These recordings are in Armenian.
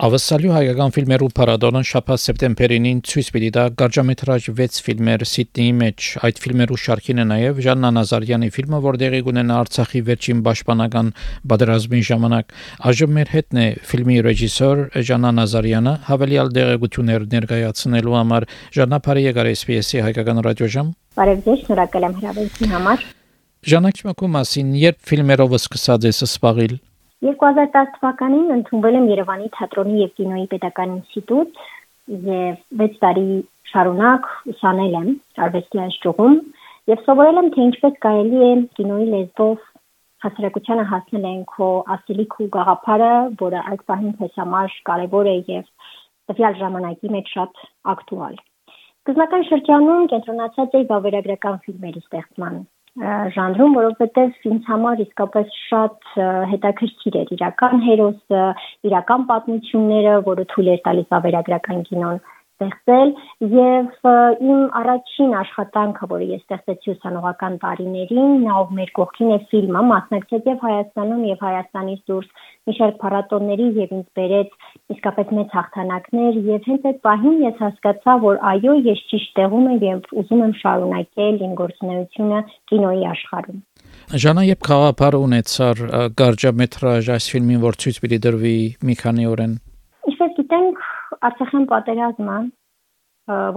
Ավասալյու հայկական ֆիլմերու փառատոնը շաբաթ սեպտեմբերին ցույց պիտի տա գարճամետրաժ 6 ֆիլմեր Սիդնեի մեջ։ Այդ ֆիլմերու շարքին է նաև Ժաննա Նազարյանի ֆիլմը, որ դեղի կունենա Արցախի վերջին պաշտպանական պատերազմի ժամանակ։ Այժմ մեր հետն է ֆիլմի ռեժիսոր Ժաննա Նազարյանը, հավելյալ դեղեցություններ ներկայացնելու համար Ժաննա Փարի եկար SPS-ի հայկական ռադիոժամ։ Բարև ձեզ, շնորհակալ եմ հրավերության համար։ Ժանա, քմակու մասին, երբ ֆիլմերով սկսած ես սպաղիլ 2010 թվականին ընդունվել եմ Երևանի թատրոնի եւ կինոյի պետական ինստիտուտ եւ 6 տարի շարունակ ուսանել եմ արվեստի աշխուղում եւ սովորել եմ թե ինչպես կարելի է կինոյի լեզվով հասարակությանը հասնել են քո ասելիք ու գաղափարը, որը այդ պահին քեզ համար կարևոր է եւ տվյալ ժամանակի մեջ շատ ակտուալ։ Սկզբնական շրջանում կենտրոնացած էի վավերագրական ֆիլմերի ստեղծման ժանրում, որովհետև ինձ համար իսկապես շատ հետաքրքիր էր իրական հերոսը, իրական պատմությունները, որը թույլ էր տալիս ավերագրական կինոն ստեղծել եւ իմ առաջին աշխատանքը, որը ես ստեղծեցի ուսանողական տարիներին, նա ով մեր կողքին է ֆիլմը, մասնակցեց եւ Հայաստանում եւ Հայաստանից դուրս մի շարք փառատոնների եւ ինձ բերեց իսկապես մեծ հաղթանակներ եւ հենց այդ պահին ես հասկացա, որ այո, ես ճիշտ տեղում եմ եւ ուզում եմ շարունակել իմ գործունեությունը կինոյի աշխարհում։ Ժանա երբ խաղապար ունեցար գարջամետրաժ այս ֆիլմին, որ ցույց պիտի դրվի մի քանի օրեն։ Ինչպես գիտենք, Արցախյան պատերազմը,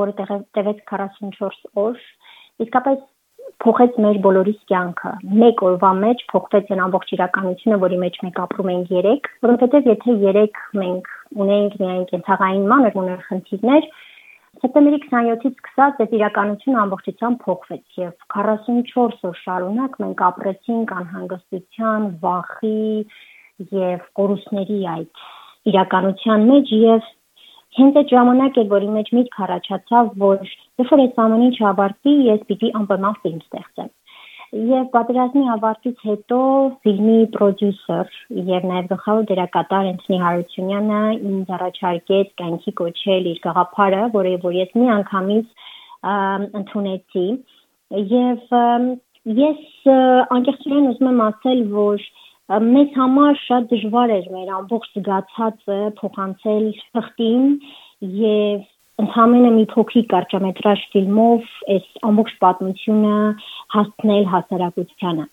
որը տևեց 44 օր, իսկապես փոխեց մեր բոլորիս կյանքը։ Մեկ օրվա մեջ փոխվեց այն ամբողջ իրականությունը, որի մեջ մենք ապրում ենք 3, որովհետև եթե 3 մենք ունենք միայն կենցաղային մանր ուներ խնդիրներ, Սեպտեմբերի 27-ից սկսած այդ իրականությունը ամբողջությամբ փոխվեց եւ 44 օր շարունակ մենք ապրեցինք անհանգստության, վախի եւ կորուստների այդ իրականության մեջ եւ հենց այդ ժամանակ էր, որի մեջ միտք առաջացավ, որ երբ որ այս ամեն ինչ ավարտվի, ես պիտի անպայման ֆիլմ ստեղծեմ։ Եվ պատերազմի ավարտից հետո ֆիլմի պրոդյուսեր եւ նաեւ գլխավոր դերակատար Անտոնի Հարությունյանը ինձ առաջարկեց կյանքի կոչել իր գաղափարը, որը որ ես մի անգամից ընդունեցի եւ ես անկեղծորեն ուզում եմ ասել, որ մեզ համար շատ դժվար էր մեր ամբողջ զգացածը փոխանցել թղթին եւ ընդհանրապես մի փոքրիկ կարճամետրաժ ֆիլմով այս ամբողջ պատմությունը հասցնել հասարակությանը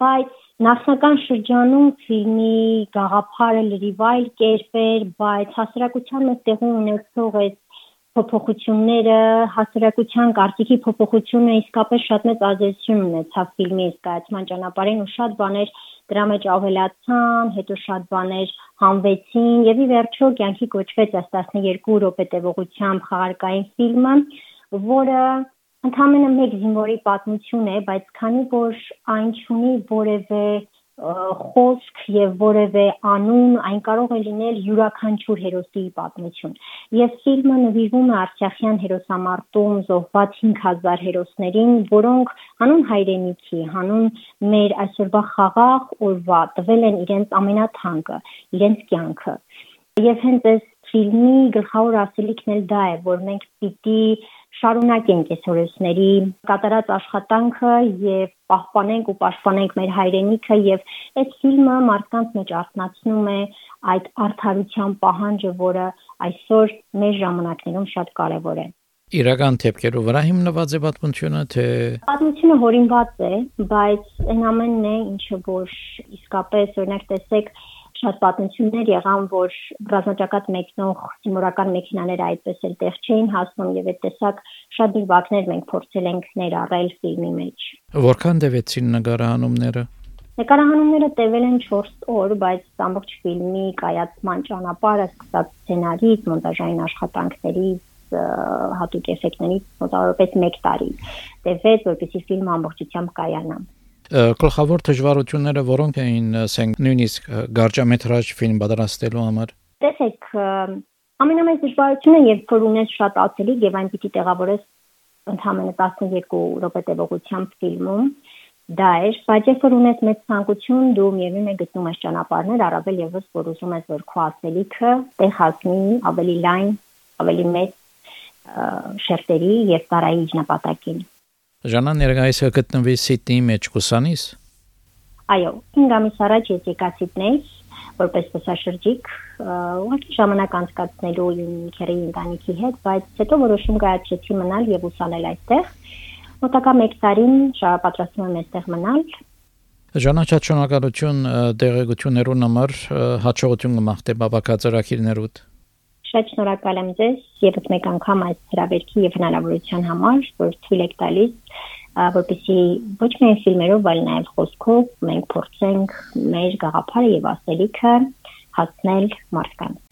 բայց նախնական շրջանում ֆիլմի գաղափարը լրիվ այլ կերպ էր բայց հասարակության մեջ տեղի ունեցող այս փոփոխությունները հասարակության կարծիքի փոփոխությունը իսկապես շատ մեծ ազդեցություն ունեցավ ֆիլմի սկայացման ճանապարհին ու շատ բաներ դրա մեջ ավելացան, հետո շատ բաներ հանվեցին եւ ի վերջո կյանքի կոչվեց այս 12 րոպե տևողությամբ խաղարկային ֆիլմը, որը ընդհանրապես մեկ զինվորի պատմություն է, բայց քանի որ այն ունի որևէ խոսք եւ որևէ անուն, այն կարող է լինել յուրաքանչյուր հերոսի պատմություն։ Եվ ֆիլմը նվիրվում է Արցախյան հերոսամարտում զոհված 5000 հերոսներին, որոնք հանուն հայրենիքի, հանուն մեր այսօրվա խաղաղ օրվա տվել են իրենց ամենաթանկը, իրենց կյանքը։ Եվ հենց այս ֆիլմի գլխավոր ասելիքն էլ դա է, որ մենք պիտի շարունակենք այս օրենսների կատարած աշխատանքը եւ պահպանենք ու պաշտպանենք մեր հայրենիքը եւ այս ֆիլմը մարդկանց մեջ արտնացնում է այդ արդարության պահանջը, որը այսօր մեր ժամանակներում շատ կարեւոր է։ Իրական թեփքերով վրա հիմնված է պատմությունը, թե Պատմությունը հորինված է, բայց այն ամենն է, ինչը որ իսկապես օրինակ տեսեք շատ պատմություններ եղան, որ ռազմաճակատ մեկնող սիմորական մեքենաները այդպես էլ տեղ չէին հասնում եւ այդ տեսակ շատ դիվակներ մենք փորձել ենք ներառել ֆիլմի մեջ։ Որքան տևեցին նկարահանումները։ Նկարահանումները տևել են 4 օր, բայց ամբողջ ֆիլմի կայացման ճանապարհը սկսած սցենարից, մոնտաժային աշխատանքներից հատուկ էֆեկտներից մոտավորապես 1 տարի տևեց, որպեսզի ֆիլմը ամբողջությամբ կայանա գլխավոր դժվարությունները որոնք էին, ասենք, նույնիսկ գարջամետրաժ ֆիլմ պատրաստելու համար։ Տեսեք, ամենամեծ դժվարությունը երբ որ ունես շատ ացելի եւ այն պիտի տեղավորես ընդհանրապես 12 րոպե տևողությամբ ֆիլմում, դա է, բայց երբ որ ունես մեծ ցանկություն, դու միևնույն է գտնում ես ճանապարհներ, առավել եւս որ ուզում ես որ քո ասելիքը տեղ հասնի ավելի լայն, ավելի մեծ շերտերի եւ տարայի նպատակին։ Ժանա ներկայիս գտնվի Սիդնեի մեջ կուսանիս։ Այո, 5 ամիս առաջ ես եկա Սիդնեյ որպես տեսաշրջիկ, ուղղակի ժամանակ անցկացնելու իմ քերի ընտանիքի հետ, բայց հետո որոշում կայացրեցի մնալ եւ ուսանել այստեղ։ Մոտակա 1 տարին պատրաստում եմ այստեղ մնալ Ժանաչած շնորհակալություն դեղեցություններուն համար հաջողություն կմաղթե բավականացրակիրներուդ։ Շատ շնորհակալ եմ ձեզ եւս մեկ անգամ այս հրավերքի եւ հնարավորության համար, որ թույլ եք տալիս որպեսզի ոչ միայն ֆիլմերով, այլ նաև խոսքով մենք փորձենք մեր գաղափարը եւ ասելիքը հասնել մարդկանց